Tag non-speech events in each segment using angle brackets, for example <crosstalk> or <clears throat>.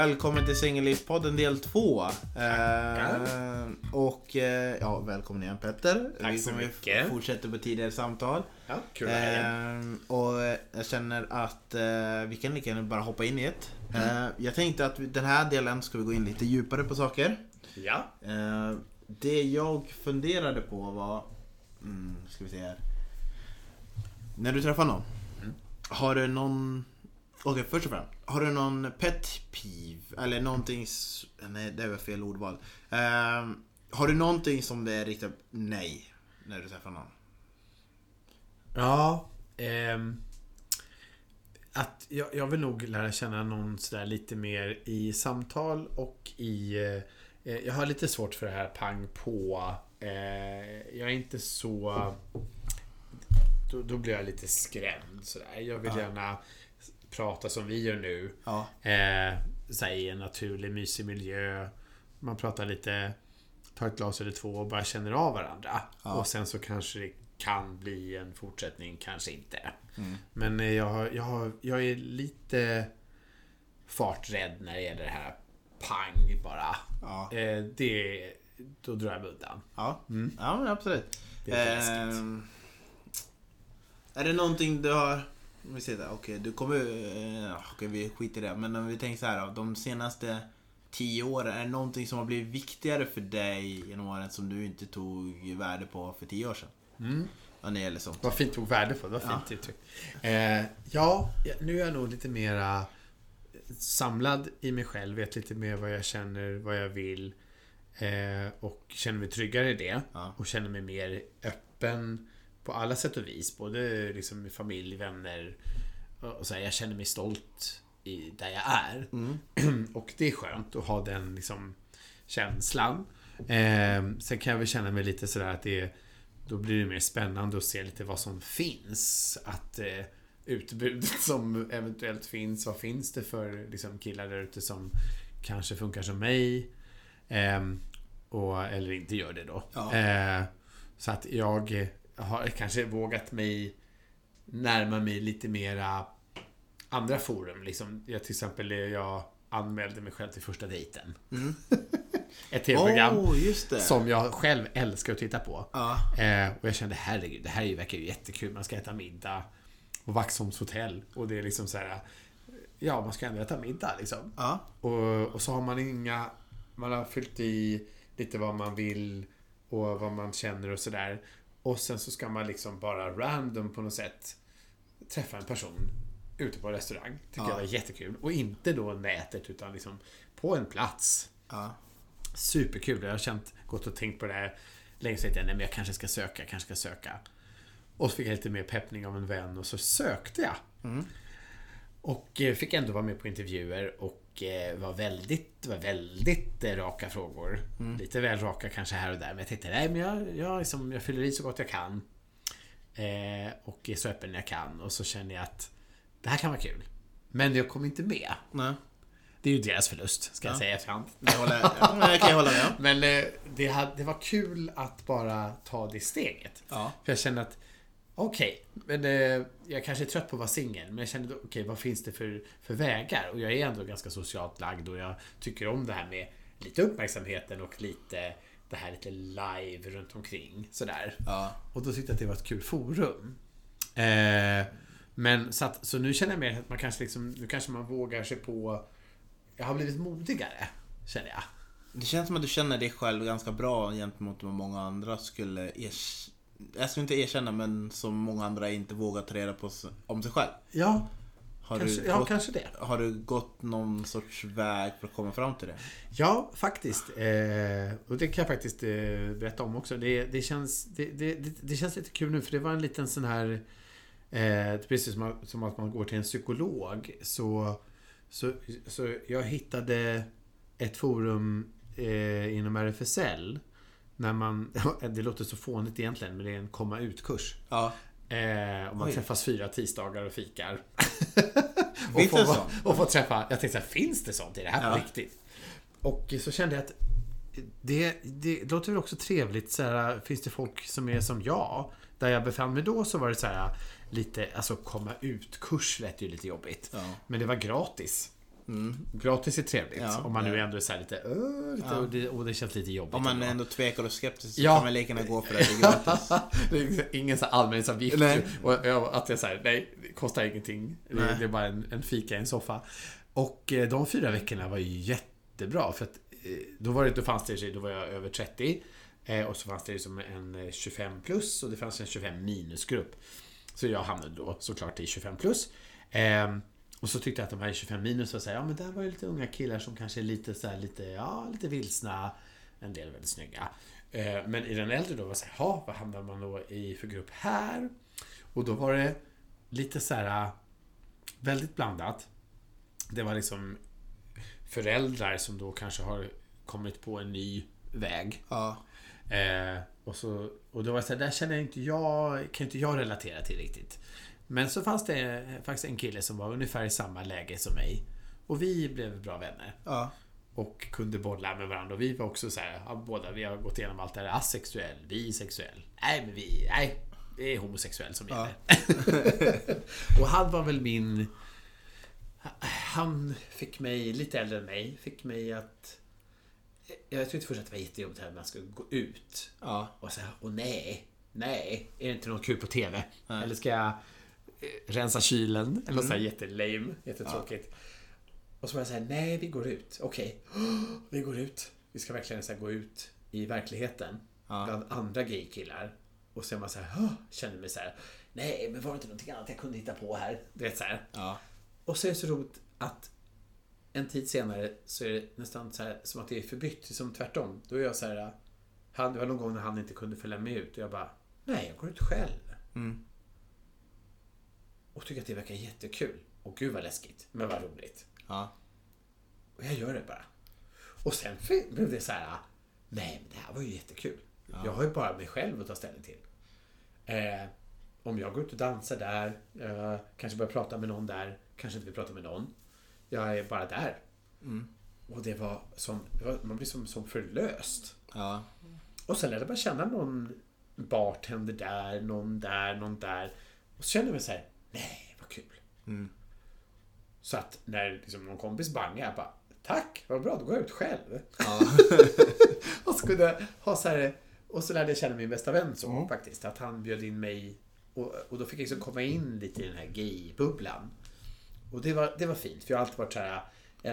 välkommen till Singellivspodden del 2. Eh, och eh, ja, välkommen igen Petter. Tack vi så mycket. fortsätta på tidigare samtal. Ja, kul. Eh, och jag känner att eh, vi kan lika gärna bara hoppa in i det. Mm. Eh, jag tänkte att vi- den här delen ska vi gå in lite djupare på saker. Ja. Eh, det jag funderade på var... Mm, ska vi se här. När du träffar någon. Mm. Har du någon... Okej, först och främst. Har du någon pet peeve? Eller någonting... Nej, det var fel ordval. Eh, har du någonting som det är riktigt nej när du träffar någon? Ja. ehm, att jag, jag vill nog lära känna någon sådär lite mer i samtal och i... Eh, eh, jag har lite svårt för det här pang på. Eh, jag är inte så... Då, då blir jag lite skrämd sådär. Jag vill Ja. gärna prata som vi gör nu. Ja. Eh, så I en naturlig, mysig miljö. Man pratar lite, tar ett glas eller två och bara känner av varandra. Ja. Och sen så kanske det kan bli en fortsättning, kanske inte. Mm. Men eh, jag, jag, jag är lite farträdd när det gäller det här pang bara. Ja. Eh, det, då drar jag mig undan. Ja, Mm. ja men absolut. Det är. Ehm, är det någonting du har... Vi säger okej du kommer... Uh, okej vi skiter i det. Men om vi tänker så här. De senaste tio åren, är det någonting som har blivit viktigare för dig genom åren som du inte tog värde på för tio år sedan? Mm. Ja, när det gäller sånt. Vad fint tog värde på. Det var Ja. fint uttryckt. Eh, ja, nu är jag nog lite mera samlad i mig själv. Vet lite mer vad jag känner, vad jag vill. Eh, och känner mig tryggare i det. Ja. Och känner mig mer öppen på alla sätt och vis. Både liksom med familj, vänner. Och så här, jag känner mig stolt i där jag är. Mm. <clears throat> Och det är skönt att ha den liksom, känslan. Eh, sen kan jag väl känna mig lite sådär att det är, Då blir det mer spännande att se lite vad som finns. Att eh, utbudet <laughs> som eventuellt finns. Vad finns det för liksom, killar där ute som kanske funkar som mig? Eh, och, eller inte gör det då. Ja. Eh, så att jag har kanske vågat mig närma mig lite mera andra forum. Liksom, jag, till exempel eh, jag anmälde mig själv till första dejten. Mm. <laughs> Ett tv-program det. som jag själv älskar att titta på. Ja. Eh, och jag kände herregud, det här ju- verkar ju jättekul. Man ska äta middag på Vaxholms hotell. Och det är liksom så här. Ja, man ska ändå äta middag liksom. Ja. Och, och så har man inga... Man har fyllt i lite vad man vill och vad man känner och sådär. Och sen så ska man liksom bara random på något sätt träffa en person ute på en restaurang. Tycker Ja. jag var jättekul. Och inte då nätet utan liksom på en plats. Ja. Superkul. Jag har känt, gått och tänkt på det här länge. Jag, nej men jag kanske ska söka, kanske ska söka. Och så fick jag lite mer peppning av en vän och så sökte jag. Mm. Och eh, fick ändå vara med på intervjuer och eh, var väldigt, var väldigt eh, raka frågor. Mm. Lite väl raka kanske här och där. Men jag tänkte, nej men jag, jag, liksom, jag fyller i så gott jag kan. Eh, och är så öppen jag kan. Och så känner jag att det här kan vara kul. Men jag kom inte med. Nej. Det är ju deras förlust, ska jag Ja. säga i efterhand. Det håller, kan jag hålla med om. <laughs> Men eh, det, hade, det var kul att bara ta det steget. Ja. För jag kände att Okej, men eh, jag kanske är trött på att vara singel. Men jag kände, okej, vad finns det för, för vägar? Och jag är ändå ganska socialt lagd och jag tycker om det här med lite uppmärksamheten och lite det här lite live runt omkring. Sådär. Ja. Och då tyckte jag att det var ett kul forum. Eh, men så, att, så nu känner jag mer att man kanske liksom, nu kanske man vågar sig på Jag har blivit modigare, känner jag. Det känns som att du känner dig själv ganska bra gentemot vad många andra skulle erkänna. Jag skulle inte erkänna men som många andra inte vågar ta reda på om sig själv. Ja, Har, kanske, du ja gått, kanske det. har du gått någon sorts väg för att komma fram till det? Ja, faktiskt. Eh, och det kan jag faktiskt eh, berätta om också. Det, det, känns, det, det, det, det känns lite kul nu för det var en liten sån här... Eh, precis som, att- som att man går till en psykolog. Så, så, så jag hittade ett forum eh, inom RFSL. När man, <laughs> det låter så fånigt egentligen, men det är en komma ut-kurs. Ja. Eh, och man Oj. träffas fyra tisdagar och fikar. <laughs> och, får, och får träffa... Jag tänkte så här, finns det sånt? Är det här på Ja. riktigt? Och så kände jag att det, det låter väl också trevligt. Så här, finns det folk som är som jag? Där jag befann mig då så var det så här lite, alltså komma ut-kurs lät ju lite jobbigt. Ja. Men det var gratis. Gratis är trevligt. Ja, om man nu ja. ändå är så här lite, "Åh", lite och, det, och det känns lite jobbigt. Om man ändå. ändå tvekar och skeptisk så Ja. kan man lika gärna gå för det. Det är gratis. <laughs> det är ingen så. Nej. Och jag, att jag säger nej, det kostar ingenting. Det, det är bara en, en fika i en soffa. Och eh, de fyra veckorna var ju jättebra. För att eh, då, var det, då fanns det, då var jag över 30. eh, Och så fanns det liksom en eh, 25 plus och det fanns en 25 minusgrupp. Så jag hamnade då såklart i 25 plus. Och så tyckte jag att de här i 25 minus var så här, ja men där var ju lite unga killar som kanske är lite så här, lite, ja, lite vilsna. En del väldigt snygga. Eh, Men i den äldre då var det så här, "Jaha, vad hamnar man då i för grupp här? Och då var det lite så här väldigt blandat. Det var liksom föräldrar som då kanske har kommit på en ny väg. Ja. Eh, och, så, och då var det så här, där känner inte jag, kan inte jag relatera till riktigt. Men så fanns det faktiskt en kille som var ungefär i samma läge som mig. Och vi blev bra vänner. Ja. Och kunde bolla med varandra. Och vi var också så här, ja, båda, vi har gått igenom allt det här. Asexuell, bisexuell. Nej, men vi, nej, det är homosexuell som Ja. gäller. <laughs> <laughs> och han var väl min... Han fick mig, lite äldre än mig, fick mig att... Jag tyckte först att det var jättejobbigt här man skulle gå ut. Ja. Och säga, åh nej, nej, är det inte något kul på TV? Nej. Eller ska jag eh, rensa kylen? Eller något så här jättelame, jättetråkigt. Och så var jag såhär, nej vi går ut. Okej, <gasps> vi går ut. Vi ska verkligen så gå ut i verkligheten. Ja. Bland andra gaykillar. Och sen var jag såhär, "Åh", kände mig så här, nej men var det inte någonting annat jag kunde hitta på här? Du vet så här. Ja. Och så är det så roligt att en tid senare så är det nästan så här, som att det är förbytt, som tvärtom. Då är jag så här, han, det var någon gång när han inte kunde följa med ut och jag bara, nej jag går ut själv. Mm. Och tycker att det verkar jättekul. Och gud vad läskigt, men vad roligt. Ja. Och jag gör det bara. Och sen blev det så här, nej men det här var ju jättekul. Jag har ju bara mig själv att ta ställning till. Eh, om jag går ut och dansar där, eh, kanske börjar prata med någon där, kanske inte vill prata med någon. Jag är bara där. Mm. Och det var som, man blir som, som förlöst. Ja. Och sen lärde jag bara känna någon bartender där, någon där, någon där. Och så kände jag mig så här, nej vad kul. Mm. Så att när liksom någon kompis bangade, jag bara Tack, vad bra, då går jag ut själv. Ja. <laughs> och jag ha så här, och så lärde jag känna min bästa vän så Mm. faktiskt. Att han bjöd in mig och, och då fick jag liksom komma in lite i den här gay-bubblan. Och det var, det var fint, för jag har alltid varit så här,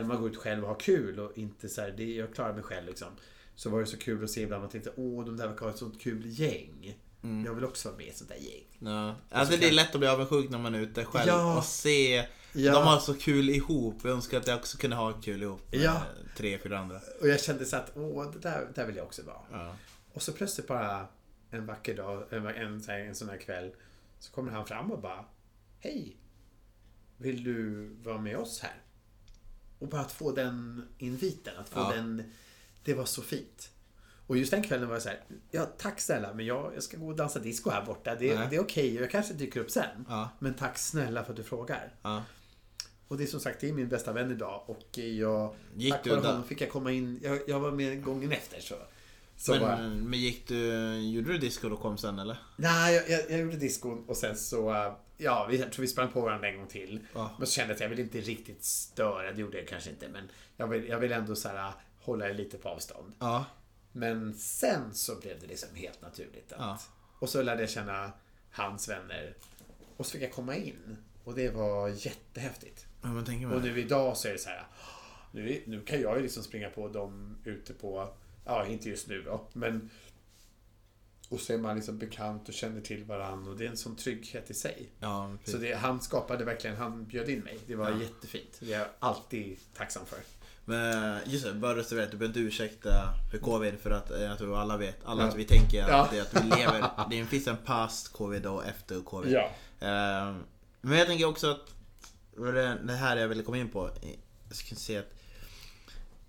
om man går ut själv och har kul och inte så här, det, jag klarar mig själv liksom. Så var det så kul att se ibland och tänkte, åh, de där verkar ha ett sånt kul gäng. Mm. Jag vill också vara med i ett sånt där gäng. Ja. Alltså det är lätt att bli avundsjuk när man är ute själv Ja. och se Ja. De har så kul ihop. Jag önskar att jag också kunde ha kul ihop med Ja. tre, fyra andra. Och jag kände så att, åh, det där, där vill jag också vara. Och så plötsligt bara en vacker dag, en, en, en sån här kväll, så kommer han fram och bara Hej! Vill du vara med oss här? Och bara att få den inviten, att få den... Det var så fint. Och just den kvällen var jag så här, ja tack snälla, men jag, jag ska gå och dansa disco här borta. Det, Nej. det är okej, jag kanske dyker upp sen. Ja. Men tack snälla för att du frågar. Ja. Och det är som sagt, det är min bästa vän idag och jag... Gick tack vare honom fick jag komma in, jag, jag var med gången efter så... så bara, Men, men gick du, gjorde du disco och kom sen eller? Nej, jag, jag, jag gjorde disco och sen så... Ja, vi, jag tror vi sprang på varandra en gång till. Ja. Men så kände jag att jag vill inte riktigt störa. Det gjorde jag kanske inte. Men jag vill, jag vill ändå så här, hålla det lite på avstånd. Ja. Men sen så blev det liksom helt naturligt. Att, Ja. Och så lärde jag känna hans vänner. Och så fick jag komma in. Och det var jättehäftigt. Ja, Och nu idag så är det så här. Nu, nu kan jag ju liksom springa på dem ute på, ja inte just nu då, men och så är man liksom bekant och känner till varandra och det är en sån trygghet i sig. Ja, Så det, han skapade verkligen, han bjöd in mig. Det var Ja. jättefint. Det är jag alltid tacksam för. Men just det, bara reserverat. Du behöver inte ursäkta för covid för att eh, jag tror alla vet. Alla Ja. att vi tänker Ja. att, det, att vi lever. Det finns en past covid och efter covid. Ja. Eh, Men jag tänker också att det här jag ville komma in på. Jag ska se att...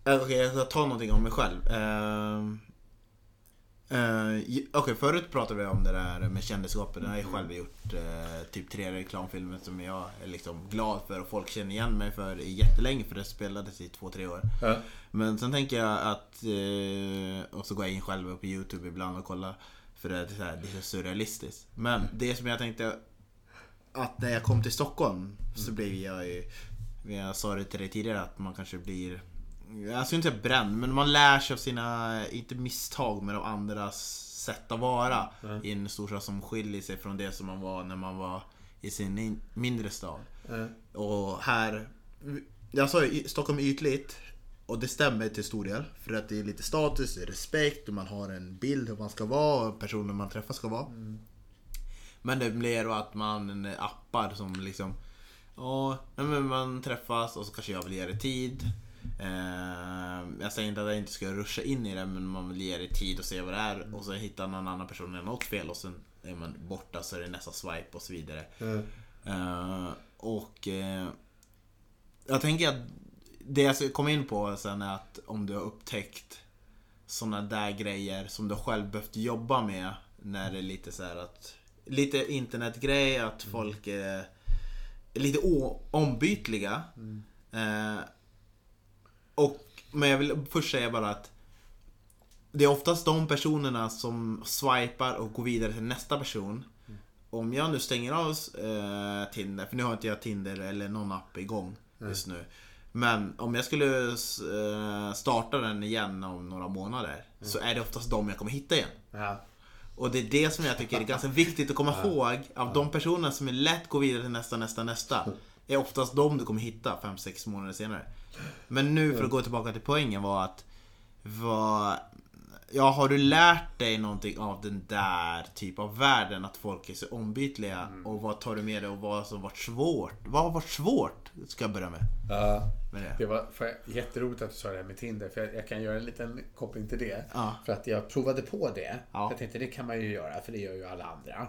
Eh, Okej, jag ska ta någonting om mig själv. J- Okej, förut pratade vi om det där med kändisskapet. Jag har ju själv gjort eh, typ tre reklamfilmer som jag är liksom glad för och folk känner igen mig för jättelänge för det spelades i två, tre år. Ja. Men sen tänker jag att, eh, och så går jag in själv på YouTube ibland och kollar för det är, så här, det är surrealistiskt. Men det som jag tänkte att när jag kom till Stockholm så blev jag ju Jag sa det till dig tidigare att man kanske blir jag skulle inte säga bränd, men man lär sig av sina, inte misstag, men av andras sätt att vara Mm. i en storstad som skiljer sig från det som man var när man var i sin in- mindre stad. Eh, Och här, jag sa ju Stockholm är ytligt och det stämmer till stor del. För att det är lite status, det är respekt och man har en bild hur man ska vara och personer man träffar ska vara. Men det blir att man appar som liksom Ja, men man träffas och så kanske jag vill ge det tid. Eh, jag säger inte att jag inte ska ruscha in i det men man vill ge det tid och se vad det är och så hittar någon annan person något fel och sen är man borta så är det nästa swipe och så vidare. eh, Eh, och eh, jag tänker att det jag ska komma in på sen är att om du har upptäckt såna där grejer som du själv behövt jobba med när det är lite så här att Lite internetgrej, att folk är, lite ombytliga. Eh, och, men jag vill först säga bara att det är oftast de personerna som swipar och går vidare till nästa person. Om jag nu stänger av eh, Tinder, för nu har inte jag Tinder eller någon app igång just nu. Men om jag skulle eh, starta den igen om några månader så är det oftast de jag kommer hitta igen. ja. Och det är det som jag tycker är ganska viktigt att komma ihåg. Av de personerna som är lätt går vidare till nästa, nästa, nästa. Är oftast de du kommer hitta 5-6 månader senare. Men nu för att gå tillbaka till poängen var att vad, Ja, har du lärt dig någonting av den där typ av världen? Att folk är så ombytliga? Och vad tar du med dig och vad som varit svårt? Vad har varit svårt? Ska jag börja med. Ja. med det. Det var för, jätteroligt att du sa det här med Tinder, för jag, jag kan göra en liten koppling till det. Ja. För att jag provade på det. Ja. Mm. Jag tänkte det kan man ju göra, för det gör ju alla andra.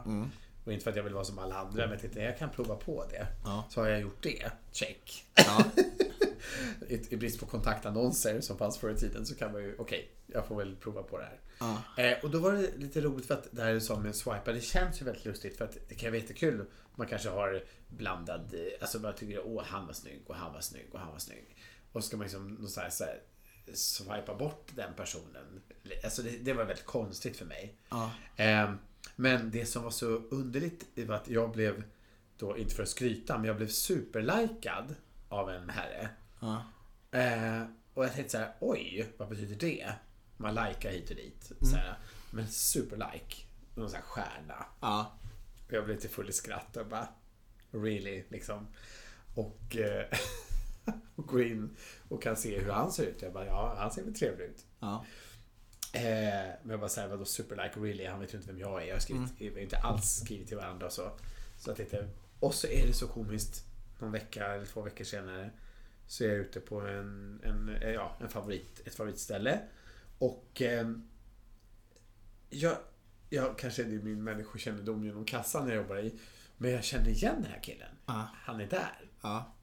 Och inte för att jag vill vara som alla andra, men jag tänkte jag kan prova på det. Ja. Så har jag gjort det. Check. Ja. <laughs> I, I brist på kontaktannonser som fanns förr i tiden så kan man ju, okej, jag får väl prova på det här. Ja. Eh, och då var det lite roligt för att det här du sa med en swipa, det känns ju väldigt lustigt för att det kan vara jättekul. Man kanske har blandad, eh, alltså man tycker åh han var snygg och han var snygg och han var snygg. Och så ska man liksom någon så här, så här, swipa bort den personen. Alltså det, det var väldigt konstigt för mig. Ja. Eh, men det som var så underligt var att jag blev, då inte för att skryta, men jag blev superlikad av en herre. Ja. Eh, och jag tänkte så här, oj, vad betyder det? Man likar hit och dit. Så här, men superlike. Någon sån här stjärna. Ja. Och jag blev lite full i skratt och bara, really, liksom. Och, eh, <laughs> och går in och kan se hur han ser ut. Jag bara, ja, han ser väl trevlig ut. Ja. Eh, men jag bara säger vadå superlike really? Han vet ju inte vem jag är. Jag har, skrivit, har inte alls skrivit till varandra och så. Så jag tänkte, och så är det så komiskt. Någon vecka eller två veckor senare så är jag ute på en, en, eh, ja, en favorit, ett favoritställe. Och eh, jag, jag kanske det är min människokännedom genom kassan jag jobbar i. Men jag känner igen den här killen. Ja. Han är där. Ja.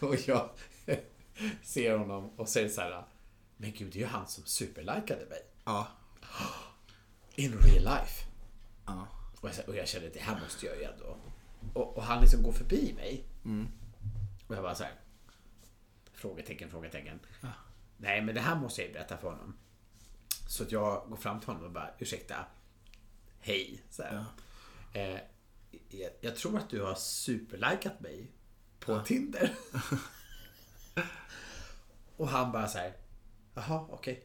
<laughs> Och jag <laughs> ser honom och säger så här. Men gud, det är ju han som superlikade mig. Ja. In real life. Ja. Och jag, och jag kände att det här måste jag ju ändå. Och, och han liksom går förbi mig. Och jag bara så här. Frågetecken, frågetecken. Nej, men det här måste jag ju berätta för honom. Så att jag går fram till honom och bara, ursäkta. Hej. Så här. Eh, jag, jag tror att du har superlikat mig på Tinder. <laughs> och han bara så här. Jaha, okej.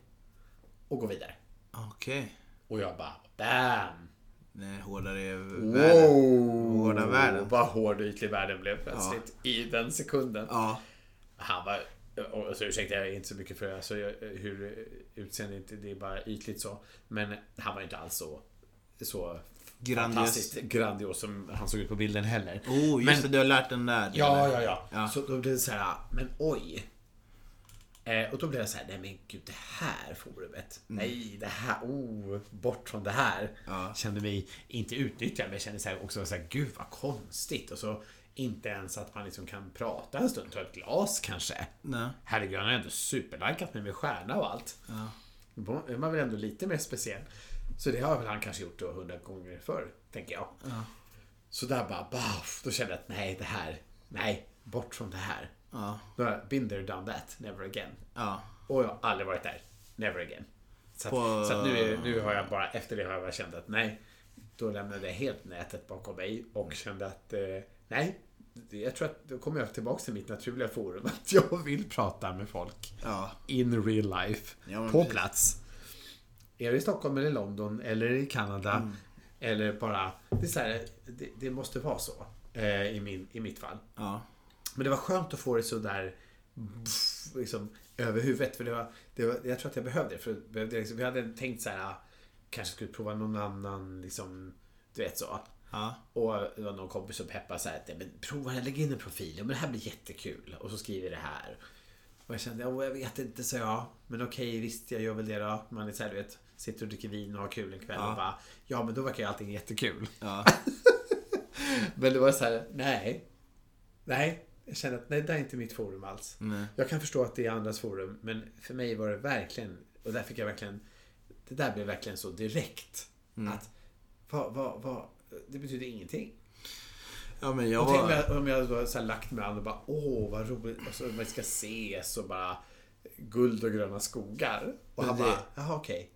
Och går vidare. Okej. Och jag bara, bam! Nej, hårdare världen. Wow! Hårda världen. Vad hård och ytlig världen blev plötsligt i den sekunden. Ja. Han var, och så ursäkta jag är inte så mycket för alltså, hur utseendet, det är bara ytligt så. Men han var inte alls så, så Grandios. fantastiskt grandios som han såg ut på bilden heller. Oh, just Men- det. Du har lärt den där. Ja, ja, ja, Ja. Så då blev det så här, men oj. Eh, och då blev jag så här, nej men gud det här forumet. Nej, det här, oh, bort från det här. Mm. Ja. Kände mig inte utnyttjad, men kände så här också så här, gud vad konstigt. Och så inte ens att man liksom kan prata en stund, ta ett glas kanske. Nej. Herregud, han har ändå superlikat mig med stjärna och allt. Ja. Är man väl ändå lite mer speciell. Så det har väl han kanske gjort då hundra gånger förr, tänker jag. Så där bara, baff, då kände jag att nej, det här, nej, bort från det här. Ja. Då har jag been there, done that, never again. Ja. Och jag har aldrig varit där, never again. Så, att, På- så nu, nu har jag bara, efter det har jag bara känt att nej, då lämnade jag helt nätet bakom mig och kände att eh, nej, jag tror att då kommer jag tillbaka till mitt naturliga forum. <laughs> Att jag vill prata med folk. Ja. In real life. Ja, på plats. Är det i Stockholm eller London eller i Kanada. Mm. Eller bara... Det, är så här, det, det måste vara så. Eh, i, min, I mitt fall. Ja. Men det var skönt att få det så där pff, liksom, över huvudet. För det var, det var, jag tror att jag behövde det. För det liksom, vi hade tänkt så här, kanske skulle prova någon annan, liksom, du vet så. Ja. Och det var någon kompis som peppade så här, att, men prova att lägga in en profil. Ja, men det här blir jättekul. Och så skriver det här. Och jag kände, ja, jag vet inte, så jag. Men okej, visst, jag gör väl det då. Man är så här, du vet, sitter och dricker vin och har kul en kväll Ja. och bara, ja men då verkar ju allting jättekul. Ja. <laughs> Men det var så här, nej. Nej, jag kände att nej, det där är inte mitt forum alls. Nej. Jag kan förstå att det är andras forum, men för mig var det verkligen, och där fick jag verkligen, det där blev verkligen så direkt. Mm. Att, vad, vad, vad, det betyder ingenting. Ja men jag och tänk var... jag, om jag här lagt mig an och bara, åh vad roligt, och så man ska ses och bara guld och gröna skogar. Och han det- bara, jaha okej.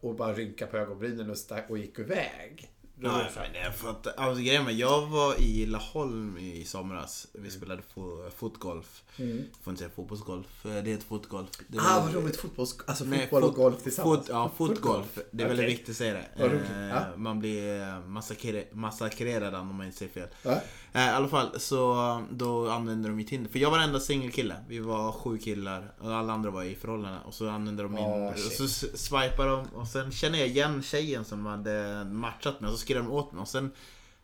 Och bara rynka på ögonbrynen och, stack, och gick iväg. Var Ja, det men jag fattar. Alltså grejen med, jag var i Laholm i somras. Mm. Vi spelade fo- fotgolf. Får inte säga fotbollsgolf. eh, Det heter fotgolf. Det är Ah, väldigt- vad roligt. Fotbolls, alltså Nej, fotboll och fot- golf tillsammans. Fot, ja, fotgolf. Det är väldigt Okej. viktigt att säga det. Eh. Man blir eh, massakre, massakrerad om man inte säger fel. Ja. Eh, I alla fall, så då använde de mitt Tinder. För jag var den enda singelkille. Vi var sju killar och alla andra var i förhållanden. Och så använde de min... Åh, och så swipade de och sen kände jag igen tjejen som hade matchat mig och så skrev de åt mig. Och sen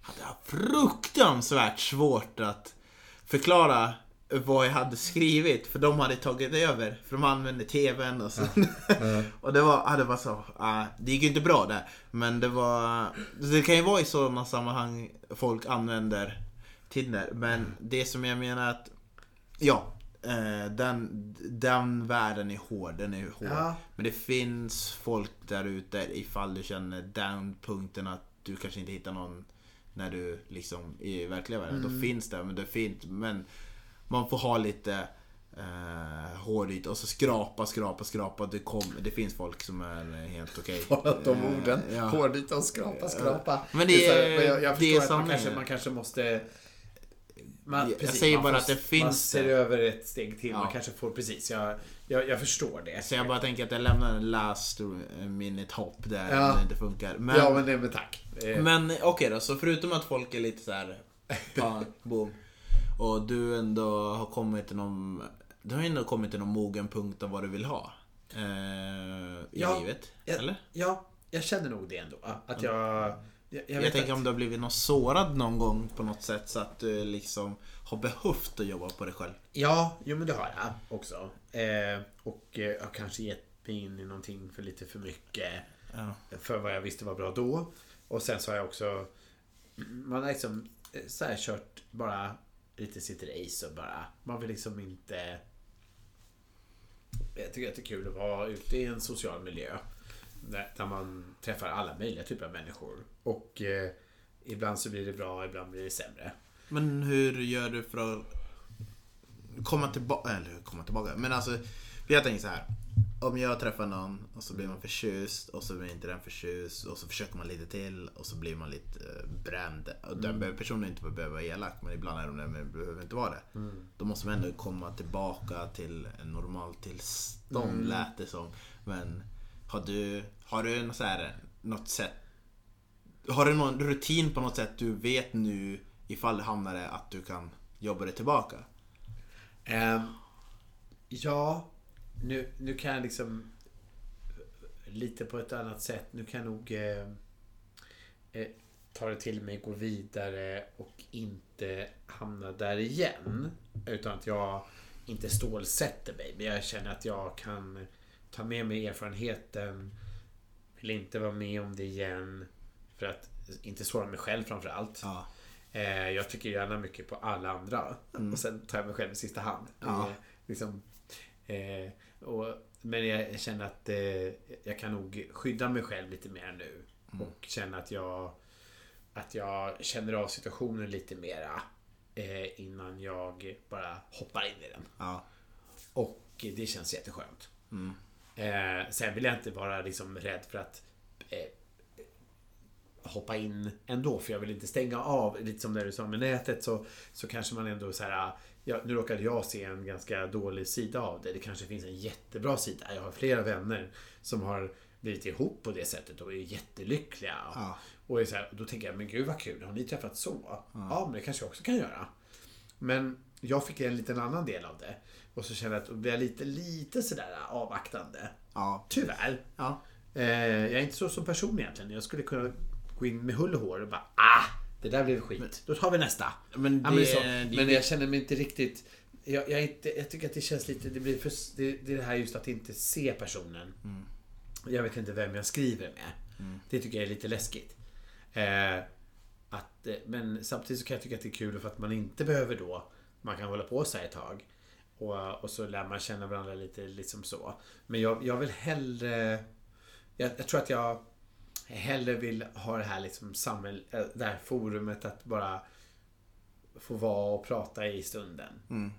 hade jag fruktansvärt svårt att förklara vad jag hade skrivit. För de hade tagit över. För de använde TVn och så. <laughs> och det var, ja, det var så. det gick ju inte bra där. Men det var... Det kan ju vara i sådana sammanhang folk använder Tinder. Men det som jag menar att... Ja. eh, Den, den världen är hård. Den är hård. Ja. Men det finns folk där ute ifall du känner den punkten att du kanske inte hittar någon när du liksom i verkliga världen. Då finns det, men det är fint. Men man får ha lite eh, hår dit och så skrapa, skrapa, skrapa. Det, kom, det finns folk som är helt okej. <laughs> Bara de Eh, orden. ja. Hårdita och skrapa, skrapa. Men det så här, är- jag, jag det är förstår att man kanske, man kanske måste... Man, Jag precis, säger man bara får- att det Man finns ser det. över ett steg till. Ja. Man kanske får... Precis, jag, jag, jag förstår det. Så jag bara tänker att jag lämnar en last minute hopp där Ja. det inte funkar. Men, Ja, men, nej, men tack. Eh, Men okej då, så förutom att folk är lite så här, <laughs> boom. Och du ändå har kommit till någon, du har ändå kommit till någon mogen punkt av vad du vill ha. Eh, I Ja, livet, jag, eller? Ja, jag känner nog det ändå. Att jag... Jag, jag, Jag, tänker att, om du har blivit någon sårad någon gång på något sätt så att du liksom har behövt att jobba på dig själv. Ja, jo men det har jag också. Eh, och eh, jag har kanske gett mig in i någonting för lite för mycket. Ja. För vad jag visste var bra då. Och sen så har jag också... Man har liksom eh, så här kört bara lite sitt race och bara... Man vill liksom inte... Jag tycker att det är kul att vara ute i en social miljö. Där man träffar alla möjliga typer av människor. Och eh, ibland så blir det bra, ibland blir det sämre. Men hur gör du för att komma tillbaka, eller komma tillbaka, men alltså jag tänker så här. Om jag träffar någon och så blir man förtjust och så blir inte den förtjust och så försöker man lite till och så blir man lite eh, bränd. Och den behöver- personen inte behöver vara elak men ibland är de det men behöver inte vara det. Då måste man ändå komma tillbaka till en normal tillstånd lät det som. Men har du, har du en så här, något sätt har du någon rutin på något sätt du vet nu ifall du hamnar att du kan jobba dig tillbaka? Um, ja, nu, nu kan jag liksom lite på ett annat sätt. Nu kan jag nog eh, eh, ta det till mig, gå vidare och inte hamna där igen. Utan att jag inte stålsätter mig. Men jag känner att jag kan ta med mig erfarenheten. Vill inte vara med om det igen. För att inte såra mig själv framför allt. Ja. Eh, jag tycker gärna mycket på alla andra. Och sen tar jag mig själv i sista hand. Ja. Eh, liksom, eh, och, men jag känner att eh, jag kan nog skydda mig själv lite mer nu. Och känna att jag, att jag känner av situationen lite mera. Eh, innan jag bara hoppar in i den. Ja. Och det känns jätteskönt. Mm. Eh, sen vill jag inte vara liksom rädd för att eh, hoppa in ändå för jag vill inte stänga av. Lite som när du sa med nätet så, så kanske man ändå så här Ja, nu råkade jag se en ganska dålig sida av det. Det kanske finns en jättebra sida. Jag har flera vänner som har blivit ihop på det sättet och är jättelyckliga. Ja. Och är så här, då tänker jag, men gud vad kul, har ni träffats så? Ja, men det kanske jag också kan göra. Men jag fick en liten annan del av det. Och så kände jag att blev jag lite, lite sådär avvaktande. Ja. Tyvärr. Ja. Eh, jag är inte så som person egentligen. Jag skulle kunna gå in med hull och hår och bara ah, det där blev skit. Då tar vi nästa. Men Ja, det, men, så, det, men jag känner mig inte riktigt... Jag, jag, är inte, jag tycker att det känns lite... Det, blir för, det, det är det här just att inte se personen. Jag vet inte vem jag skriver med. Det tycker jag är lite läskigt. Eh, att, eh, men samtidigt så kan jag tycka att det är kul för att man inte behöver då... Man kan hålla på här ett tag. Och, och så lär man känna varandra lite liksom så. Men jag, jag vill hellre... Jag, jag tror att jag hellre vill ha det här liksom samhäll, äh, det här forumet att bara få vara och prata i stunden. Mm.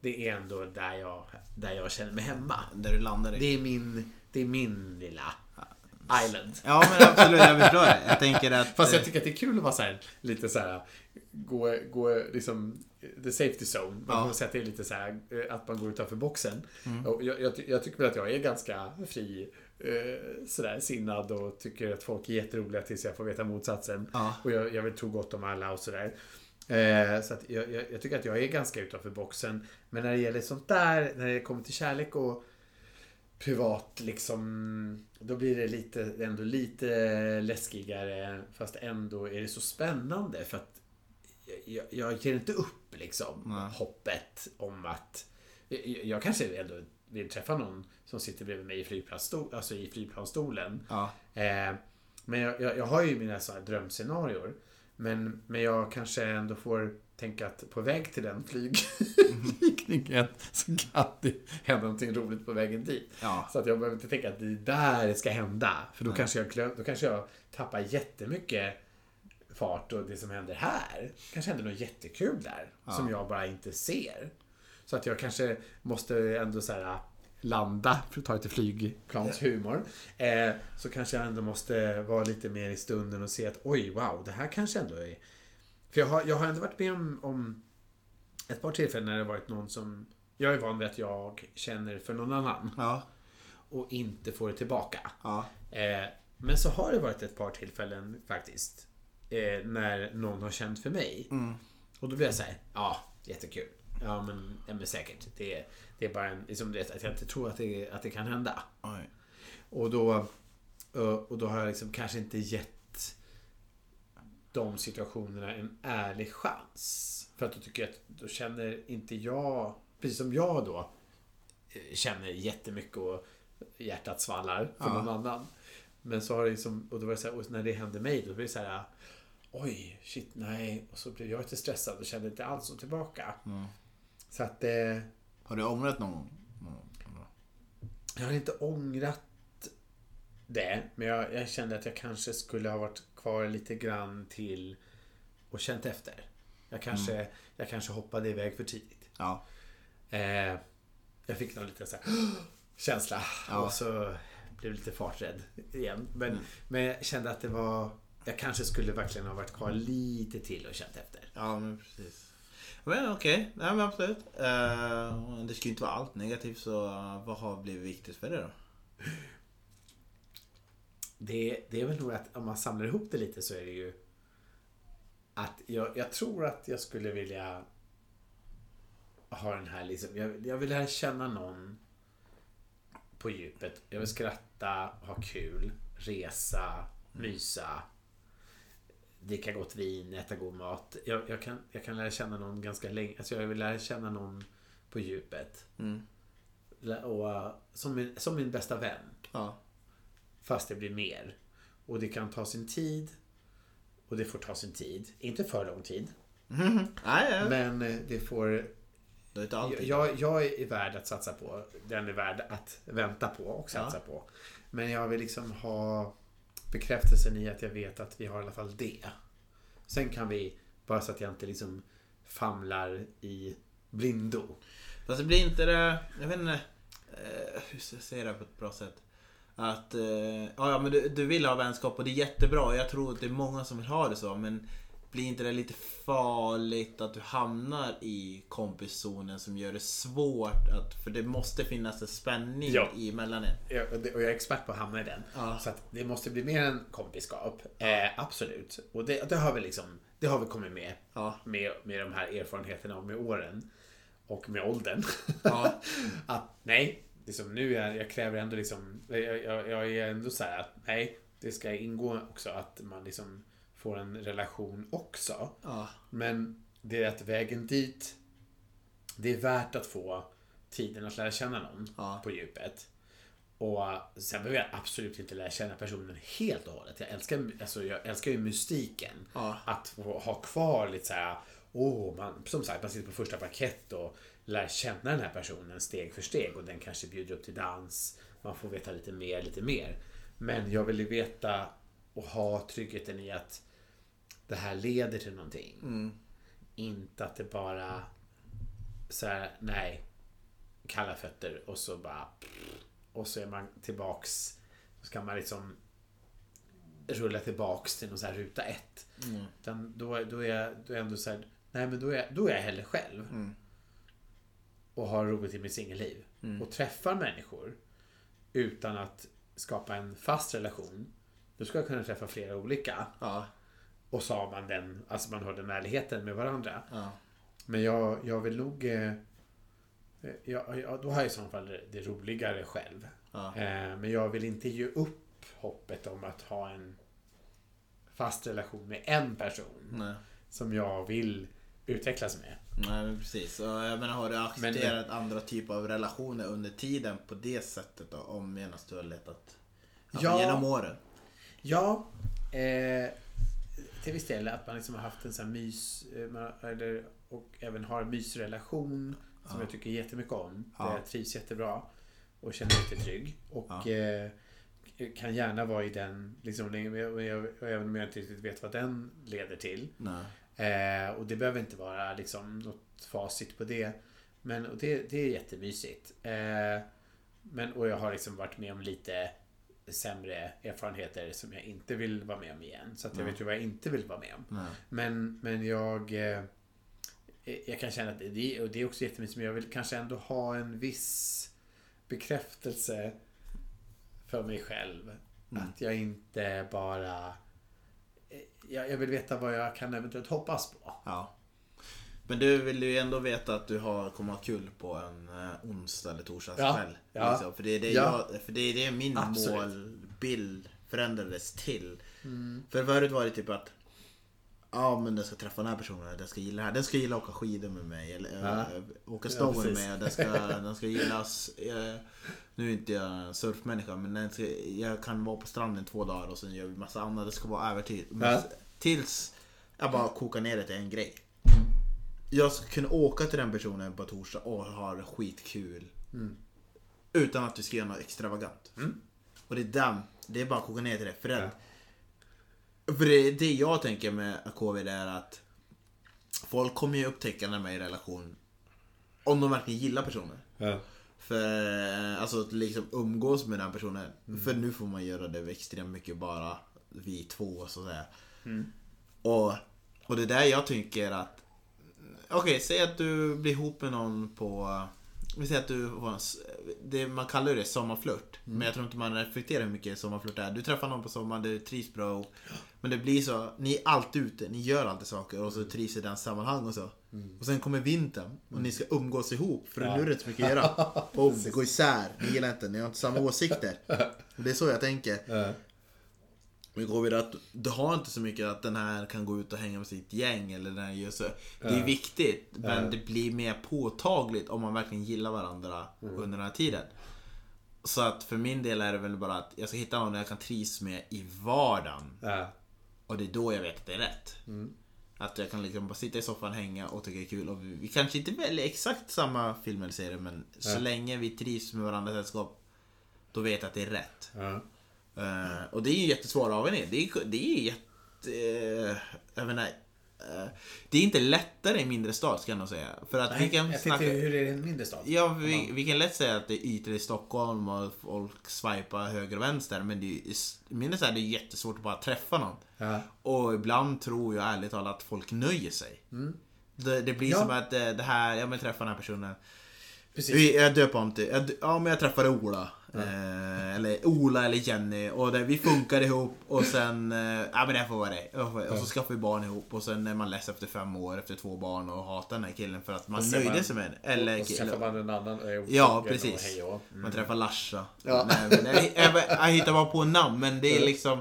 Det är ändå där jag, där jag känner mig hemma. där du landar i. Det är min, det är min lilla island. Ja men absolut, jag förstår det. Jag tänker att... Fast jag eh, tycker att det är kul att vara så här, lite så här, gå, gå liksom, the safety zone. Man Ja. får säga att det är lite så här, eh, att man går utanför boxen. Mm. Och jag, jag, jag tycker väl att jag är ganska fri, eh, sådär sinnad och tycker att folk är jätteroliga tills jag får veta motsatsen. Ja. Och jag, jag vill tro gott om alla och sådär. Eh, så att jag, jag, jag tycker att jag är ganska utanför boxen. Men när det gäller sånt där, när det kommer till kärlek och privat liksom. Då blir det lite, ändå lite läskigare. Fast ändå är det så spännande för att jag, jag ger inte upp liksom Nej. hoppet om att jag, jag kanske ändå vill träffa någon som sitter bredvid mig i, flygplansstol, alltså i flygplansstolen. Ja. Eh, men jag, jag, jag har ju mina sådana drömscenarior. Men, men jag kanske ändå får tänka att på väg till den flyg, <laughs> flygningen så kan det hända någonting roligt på vägen dit. Ja. Så att jag behöver inte tänka att det är där det ska hända. För då Nej. kanske, jag, glöm, då kanske jag tappar jättemycket fart och det som händer här kanske händer något jättekul där. Ja. Som jag bara inte ser. Så att jag kanske måste ändå så här landa, för att ta lite flygplanshumor. Eh, så kanske jag ändå måste vara lite mer i stunden och se att oj, wow, det här kanske ändå är... För jag har, jag har ändå varit med om, om ett par tillfällen när det varit någon som... Jag är van vid att jag känner för någon annan Ja. och inte får det tillbaka. Ja. Eh, men så har det varit ett par tillfällen faktiskt. Eh, när någon har känt för mig. Mm. Och då blir jag så här, ja, jättekul. Ja men, ja, men säkert. Det, det är bara en, liksom, det, att jag inte tror att det, att det kan hända. Oj. Och då, eh, och då har jag liksom kanske inte gett de situationerna en ärlig chans. För att då tycker jag att då känner inte jag, precis som jag då, eh, känner jättemycket och hjärtat svallar för Ja. någon annan. Men så har det liksom, och då var det så här, och när det hände mig, då blir det så här Oj, shit, nej. Och så blev jag lite stressad och kände inte alls så tillbaka. Mm. Så att eh, Har du ångrat någon gång? Någon gång? Jag har inte ångrat det, men jag, jag kände att jag kanske skulle ha varit kvar lite grann till och känt efter. Jag kanske, jag kanske hoppade iväg för tidigt. Ja. Eh, jag fick någon liten så här, <gasps> känsla Ja. och så blev lite farträdd igen. Men, Mm. men jag kände att det var... Jag kanske skulle verkligen ha varit kvar lite till och känt efter. Ja, men precis. Men okej, nej men absolut. Eh, det ska ju inte vara allt negativt så vad har blivit viktigt för dig då? Det, det är väl nog att om man samlar ihop det lite så är det ju att jag, jag tror att jag skulle vilja ha den här liksom, jag, jag vill lära känna någon på djupet. Jag vill skratta, ha kul, resa, mysa, dricka gott vin, äta god mat. Jag, jag, kan, jag kan lära känna någon ganska länge. Alltså jag vill lära känna någon på djupet. Mm. Och, som, min, som min bästa vän. Ja. Fast det blir mer. Och det kan ta sin tid. Och det får ta sin tid. Inte för lång tid. <laughs> Ja. Men eh, det får... det. Jag, jag är värd att satsa på. Den är värd att vänta på och satsa på. Men jag vill liksom ha bekräftelsen i att jag vet att vi har i alla fall det. Sen kan vi, bara så att jag inte liksom famlar i blindo. Fast det blir inte det, jag vet inte, eh, hur ska jag säga det på ett bra sätt? Att, eh, ja, ja men du, du vill ha vänskap och det är jättebra. Jag tror att det är många som vill ha det så. Men blir inte det lite farligt att du hamnar i kompiszonen som gör det svårt? Att, för det måste finnas en spänning Ja. i mellan er. Jag, och jag är expert på att hamna i den. Ja. Så det måste bli mer än kompiskap. Eh, absolut. Och det, det har vi liksom Det har vi kommit med. Ja. Med, med de här erfarenheterna och med åren. Och med åldern. Ja. <laughs> att nej, liksom, nu är jag kräver ändå liksom jag, jag, jag är ändå så här att nej, det ska ingå också att man liksom får en relation också. Ja. Men det är att vägen dit Det är värt att få tiden att lära känna någon Ja. på djupet. Och sen behöver jag absolut inte lära känna personen helt och hållet. Jag älskar, alltså, jag älskar ju mystiken. Ja. Att ha kvar lite så här, åh, man, som sagt, man sitter på första parkett och lär känna den här personen steg för steg och den kanske bjuder upp till dans. Man får veta lite mer, lite mer. Men jag vill ju veta och ha tryggheten i att det här leder till någonting. Mm. Inte att det bara så här, nej, kalla fötter och så bara och så är man tillbaks så ska man liksom rulla tillbaks till någon så här ruta ett. Mm. Utan då, då, är jag, då är jag ändå så här, nej men då är, jag- då är jag hellre själv. Mm. Och har roligt i mitt singelliv. Mm. Och träffar människor utan att skapa en fast relation. Då ska jag kunna träffa flera olika. Ja. Och så har man den, alltså man har den ärligheten med varandra. Ja. Men jag, jag vill nog... Eh, jag, jag, då har jag i så fall det, det roligare själv. Ja. Eh, men jag vill inte ge upp hoppet om att ha en fast relation med en person Nej. som jag vill utvecklas med. Nej, men precis. Och jag menar, har du accepterat andra typer av relationer under tiden på det sättet då? Om medan du har letat ja. Ja. genom åren? Ja, eh, till viss del att man liksom har haft en sån här mys, eh, eller, och även har en mysrelation som Ja. jag tycker jättemycket om. Ja. Där jag trivs jättebra och känner mig trygg. Och Ja. eh, kan gärna vara i den, liksom, men även om jag inte riktigt vet vad den leder till. Nej. Eh, och det behöver inte vara liksom något facit på det. Men och det, det är jättemysigt. Eh, men, och jag har liksom varit med om lite sämre erfarenheter som jag inte vill vara med om igen. Så att jag Nej. vet ju vad jag inte vill vara med om. Nej. Men, men jag... Eh, jag kan känna att det, och det är också jättemysigt, men jag vill kanske ändå ha en viss bekräftelse för mig själv. Mm. Att jag inte bara... Jag, jag vill veta vad jag kan eventuellt hoppas på. Ja. Men du vill ju ändå veta att du har, kommer ha kul på en eh, onsdag eller torsdagskväll. Ja, ja. Liksom. För, det är det Ja. jag, för det är det min Absolut. målbild förändrades till. Mm. För förut var det typ att Ja men den ska träffa den här personen, den ska gilla det här. Den ska gilla att åka skidor med mig. Eller Ja. äh, åka Ja, snowboard med precis. mig. Den ska, <laughs> den ska gillas. Eh, nu är inte jag surfmänniska men den ska, jag kan vara på stranden två dagar och sen gör vi massa annat. Det ska vara övertid. Ja. Tills jag bara kokar ner det till en grej. Jag ska kunna åka till den personen på torsdag och ha skitkul. Utan att vi ska göra något extravagant. Mm. Och det är den, det är bara att koka ner till det. För, Ja. För det, det jag tänker med covid är att folk kommer ju upptäcka när man är i relation om de verkligen gillar personen. Ja. För alltså att liksom umgås med den personen. För nu får man göra det extremt mycket bara vi två så att säga. Och, och det är där jag tycker att Okej, säg att du blir ihop med någon på Vi säger att du får en det, Man kallar det sommarflört. Men jag tror inte man reflekterar hur mycket sommarflört är. Du träffar någon på sommaren, du trivs bra. Och, men det blir så, ni är alltid ute, ni gör alltid saker och så trivs i den sammanhang och så. Och sen kommer vintern och ni ska umgås ihop för Ja. nu är det rätt så mycket att göra. <laughs> Boom, det går isär, ni gillar inte, ni har inte samma åsikter. <laughs> Och det är så jag tänker. Men går vi att du har inte så mycket att den här kan gå ut och hänga med sitt gäng eller den här gör så. Det är viktigt men det blir mer påtagligt om man verkligen gillar varandra Mm. under den här tiden. Så att för min del är det väl bara att jag ska hitta någon jag kan trivas med i vardagen. Och det är då jag vet att det är rätt. Mm. Att jag kan liksom bara sitta i soffan, hänga och tycka det är kul. Och vi, vi kanske inte väljer exakt samma film eller serie men så länge vi trivs med varandras sällskap då vet jag att det är rätt. Eh, och det är ju jättesvåra avvägningar. Det är, det är jätte... eh, jag menar, eh, det är inte lättare i mindre stad ska jag nog säga. För att vi Nej, kan jag snacka... tänkte, hur är det i en mindre stad? Ja, vi, vi kan lätt säga att det är ytor i Stockholm och folk swipar höger och vänster. Men i mindre så är det jättesvårt att bara träffa någon. Ja. Och ibland tror jag ärligt talat att folk nöjer sig. Det, det blir Ja. som att det här, jag vill träffa den här personen. Precis. Vi- Jag döper om till, jag, ja men jag träffade Ola. Eh, eller Ola eller Jenny. Och det, vi funkar ihop och sen, eh, ja men det får vara det. Och, och så skaffar vi barn ihop och sen är man less efter fem år, efter två barn och hatar den här killen för att man Och nöjde man- sig med den. Eller och så träffar man en annan. eh, Ja, och- precis. och och- Mm. Man träffar Larsa. Ja. Nej, men jag, jag, jag hittar bara på namn men det är liksom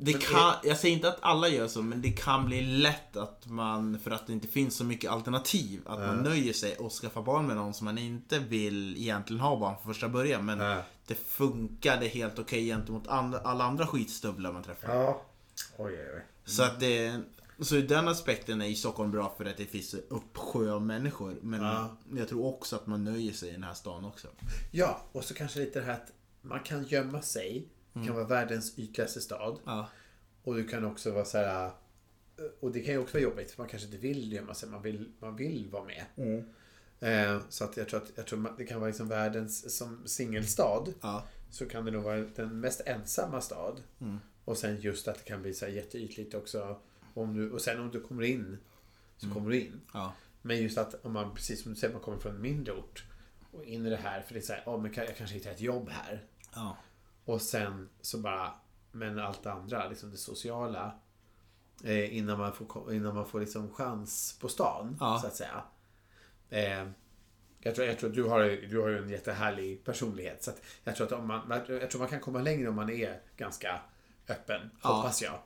det kan, jag säger inte att alla gör så, men det kan bli lätt att man, för att det inte finns så mycket alternativ, att man nöjer sig och skaffar barn med någon som man inte vill egentligen ha barn från första början. Men Ja. det funkade helt okej gentemot andra, alla andra skitstövlar man träffar. Ja. Oj, oj, oj. Så att det, så i den aspekten är ju Stockholm bra för att det finns en uppsjö av människor. Men Ja. jag tror också att man nöjer sig i den här stan också. Ja, och så kanske lite det här att man kan gömma sig. Det kan vara världens ytligaste stad. Ja. Och du kan också vara så här. Och det kan ju också vara jobbigt för man kanske inte vill gömma sig. Man vill, man vill vara med. Eh, så att jag tror att jag tror det kan vara liksom världens som singelstad. Ja. Så kan det nog vara den mest ensamma stad. Och sen just att det kan bli så här jätteytligt också. Om du, och sen om du kommer in. Så kommer du in. Ja. Men just att om man, precis som du säger, man kommer från en mindre ort. Och in i det här. För det är så här, oh, men jag kanske hittar ett jobb här. Ja. Och sen så bara, men allt det andra, liksom det sociala. Eh, innan man får, innan man får liksom chans på stan, Ja. så att säga. Eh, jag tror, jag tror att du har, du har ju en jättehärlig personlighet. Så jag, tror att om man, jag tror man kan komma längre om man är ganska öppen, Ja. hoppas jag.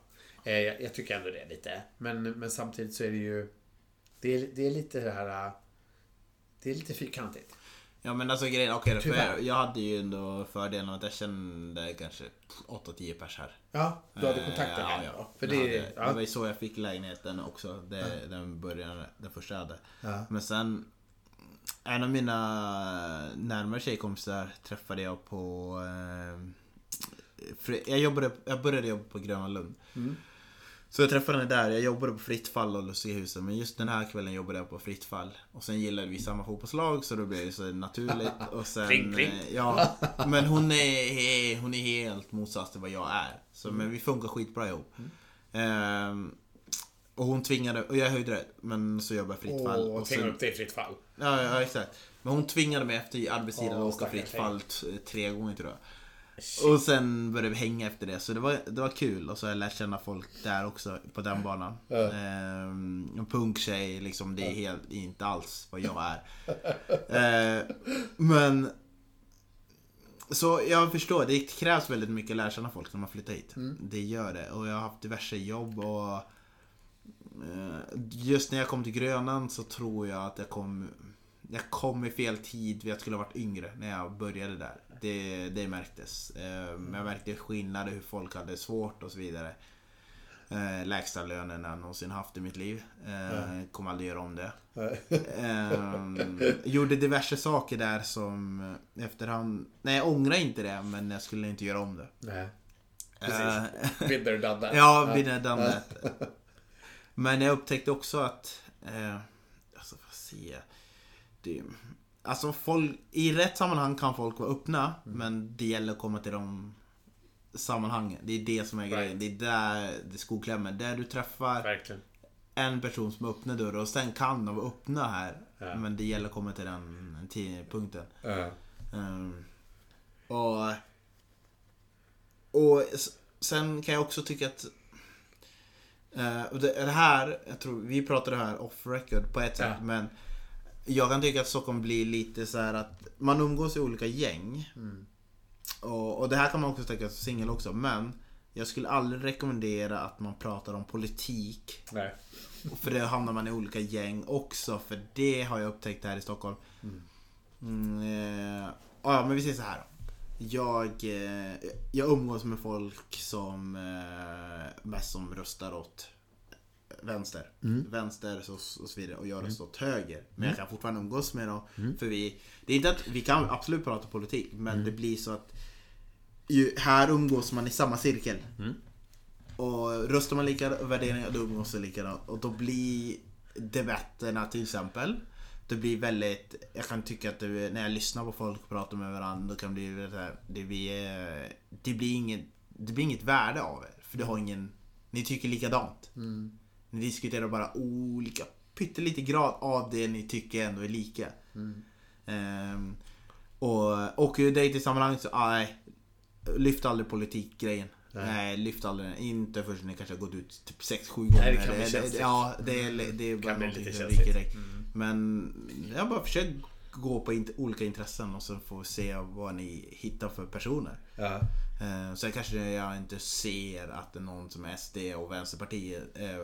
Eh, jag. Jag tycker ändå det lite. Men, men samtidigt så är det ju, det är, det är lite det här, eh, det är lite fyrkantigt. Ja men alltså grejen, okej okay, för jag hade ju ändå fördelen att jag kände kanske 8-10 pers här. Ja, du hade Eh, kontakter här. ja, ja. För det, hade, det ja. var ju så jag fick lägenheten också. Det, Den början, den första jag hade. Ja. Men sen En av mina närmare tjejkompisar träffade jag på eh, jag, jobbade, jag började jobba på Gröna Lund. Mm. Så jag träffade henne där. Jag jobbade på Fritt fall och Lustiga huset. Men just den här kvällen jobbade jag på Fritt fall. Och sen gillade vi samma fotbollslag så då blev det så naturligt. Och sen, Pling, pling. eh, Ja, men hon är, hon är helt motsats till vad jag är. Så, Men vi funkar skitbra ihop. Ehm, och hon tvingade, och jag höjde det, men så jobbade jag fritt fall. Och Och tvinga sen, upp det i fritt fall. ja, ja, exakt. Men hon tvingade mig efter arbetstiden Åh, att åka fritt fall tre gånger tror jag. Och sen började vi hänga efter det, så det var, det var kul. Och så har jag lärt känna folk där också, på den banan. Ja. Ehm, en punktjej, liksom, det är helt, inte alls vad jag är. <laughs> Ehm, men... Så jag förstår, det krävs väldigt mycket att lära känna folk när man flyttar hit. Det gör det. Och jag har haft diverse jobb och... eh, Just när jag kom till Grönan så tror jag att jag kom... Jag kom i fel tid, jag skulle ha varit yngre när jag började där. Det, det märktes. Eh, Jag märkte skillnader, hur folk hade svårt och så vidare. Eh, Lägsta lönen jag någonsin haft i mitt liv. Eh, Kommer aldrig göra om det. Gjorde diverse saker där som efterhand... Nej, jag ångrar inte det, men jag skulle inte göra om det. Nej. Precis. There, done that. Ja, there, done that. Men jag upptäckte också att... Eh, alltså, vad säger jag? Det, alltså, folk, i rätt sammanhang kan folk vara öppna, Mm. men det gäller att komma till de sammanhangen. Det är det som är grejen. Det är där det skon klämmer. Där du träffar Verkligen. en person som öppnar dörrar och sen kan de öppna här. Ja. Men det gäller att komma till den tidpunkten. Ja. Ehm, och, och sen kan jag också tycka att och det, det här, jag tror vi pratade här off record på ett sätt Ja. men jag kan tycka att Stockholm blir lite så här att man umgås i olika gäng. Mm. Och, och det här kan man också tycka som singel också men jag skulle aldrig rekommendera att man pratar om politik Nej. För det hamnar man i olika gäng också. För det har jag upptäckt här i Stockholm. Mm, eh, ja, men vi säger så här. Jag, eh, jag umgås med folk som eh, mest som röstar åt vänster. Vänster så, och så vidare. Och jag röstar åt höger. Men jag kan fortfarande umgås med dem. För vi, det är inte att vi kan absolut prata politik. Men det blir så att ju, här umgås man i samma cirkel. och röstar man lika värderingar då umgås det likadant. Och då blir debatterna till exempel. Det blir väldigt, jag kan tycka att det, när jag lyssnar på folk prata med varandra då kan det bli här, det blir, det blir inget, det blir inget värde av det. För det har ingen, ni tycker likadant. Mm. Ni diskuterar bara olika, pyttelite grad av det ni tycker ändå är lika. Mm. Ehm, och, och i dejtingsammanhang så, ah, nej. Lyft aldrig politikgrejen. Nej. Nej. lyft aldrig den. Inte förrän ni kanske har gått ut typ 6-7 gånger. Nej, det kan bli känsligt. Ja, det är, det är bara någonting som ryker direkt. Mm. Men jag bara försöker gå på olika intressen och får vi se vad ni hittar för personer. Ja. Eh, Sen kanske jag inte ser att det är någon som är SD och Vänsterpartiet eh,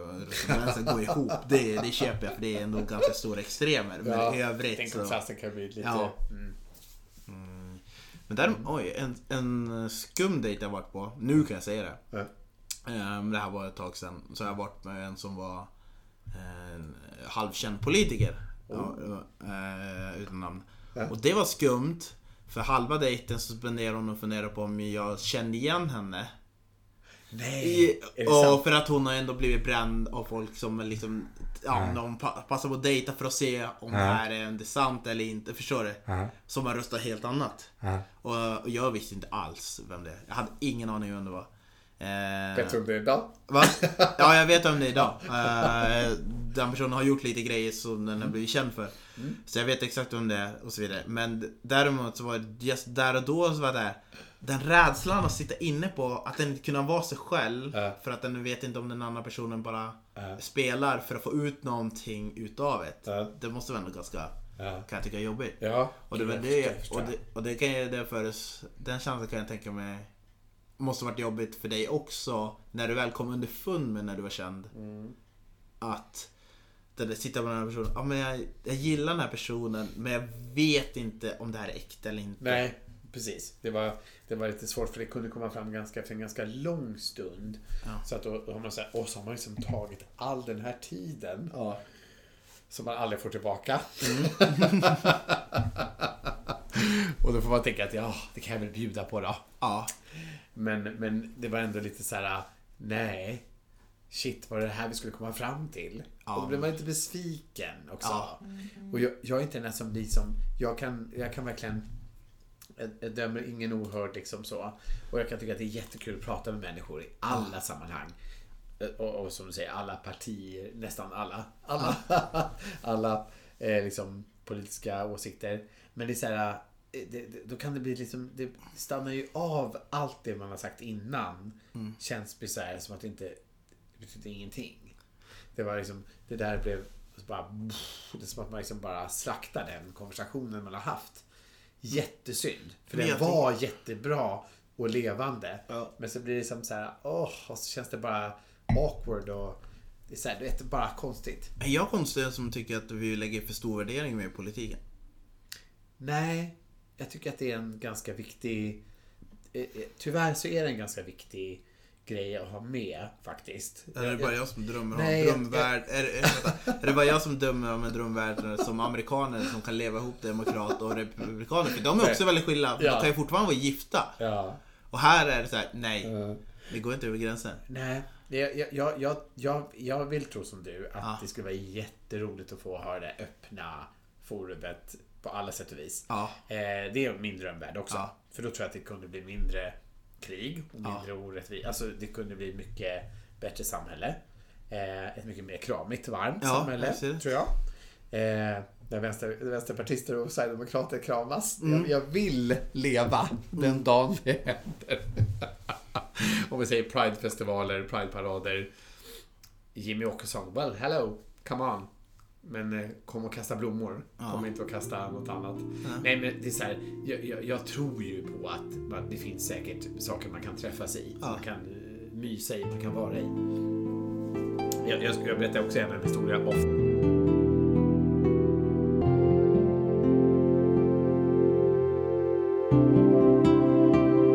Vänster går ihop. Det, det köper jag för det är ändå ganska stora extremer. Men Ja, i övrigt Den så... kontrasten kan bli lite... Ja. Mm. Mm. Men där, oj, en, en skum dejt jag varit på. Nu kan jag säga det. Ja. Ehm, Det här var ett tag sedan. Så har jag varit med en som var en halvkänd politiker. Ja, eh, utan namn. Och det var skumt. För halva dejten så spenderade hon och funderade på om jag kände igen henne. Nej! I, och sant? för att hon har ändå blivit bränd av folk som liksom Ja, Ja. de pa- passar på att dejta för att se om Ja. det här är det sant eller inte. Förstår du? Ja. Som har röstat helt annat. Ja. Och, och jag visste inte alls vem det är. Jag hade ingen aning vem det var. Eh, Vet du om det är idag? Va? <laughs> Ja, jag vet vem det är idag. Eh, den personen har gjort lite grejer som den har blivit känd för. Mm. Så jag vet exakt vem det är och så vidare. Men däremot så var det just där och då så var det den rädslan att sitta inne på att den inte kunna vara sig själv. Ja. För att den vet inte om den andra personen bara Ja. spelar för att få ut någonting utav det. Ja. Det måste vara ändå ganska, Ja. kan jag tycka, jobbigt. Ja. Och det var jag det, och det, och det kan ju det för den känslan kan jag tänka mig måste varit jobbigt för dig också när du väl kom underfund med när du var känd. Mm. Att det där, sitta med den här personen, ja men jag, jag gillar den här personen men jag vet inte om det här är äkta eller inte. Nej, precis. Det var, det var lite svårt för det kunde komma fram ganska, för en ganska lång stund. Ja. Så att då, då har man så här, och så har man liksom tagit all den här tiden Ja. som man aldrig får tillbaka. Mm. <laughs> och då får man tänka att ja, det kan jag väl bjuda på då. Ja. Men, men det var ändå lite så här, nej. Shit, var det här vi skulle komma fram till? Ja. Och då blir man lite besviken också. Ja. Och jag, jag är inte den där som blir som, jag kan, jag kan verkligen jag, jag dömer ingen ohörd liksom så. Och jag kan tycka att det är jättekul att prata med människor i alla sammanhang. Och, och som du säger, alla partier, nästan alla. Alla, <laughs> alla eh, liksom, politiska åsikter. Men det är så här, eh, det, det, då kan det bli liksom, det stannar ju av allt det man har sagt innan. Känns blir så här, som att det inte det betyder ingenting. Det var liksom, det där blev bara, det är som att man liksom bara slaktar den konversationen man har haft. Jättesynd. För Men den var jättebra och levande. Ja. Men så blir det som så här, åh, och så känns det bara awkward och det är så här, du vet, bara konstigt. Är jag konstig som tycker att vi lägger för stor värdering med politiken? Nej, jag tycker att det är en ganska viktig... eh, eh, Tyvärr så är det en ganska viktig grej att ha med faktiskt. Är det bara jag som drömmer om Nej, en jag- drömvärld? Är, det- vänta, är det bara jag som drömmer om en drömvärld som amerikaner som kan leva ihop demokrat och republikaner? För de är också väldigt skilda. Ja. De kan ju fortfarande vara gifta. Ja. Och här är det så här: nej, Eh, det går inte över gränsen. nej, jag, jag, jag, jag, jag, jag vill tro som du att Ja. det skulle vara jätteroligt att få ha det öppna forumet på alla sätt och vis. Ja. Eh, det är min drömvärld också. Ja. För då tror jag att det kunde bli mindre krig och Ja. mindre orättvist. Alltså det kunde bli mycket bättre samhälle. Eh, ett mycket mer kramigt, varmt Ja, samhälle, det. tror jag. Eh, där vänster, vänsterpartister och sverigedemokrater kramas. Mm. Jag, jag vill leva den dagen det händer. <laughs> Om vi säger Pride-festivaler, Pride-parader. Jimmy Åkesson, well hello, come on. Men eh, kom och kasta blommor. Ja. Kom inte och kasta något annat. Nej men det är så här, jag, jag, jag tror ju på att det finns säkert saker man kan träffas i. Ja. Man kan uh, mysa i, man kan vara i. Jag, jag, jag berättar också en historia om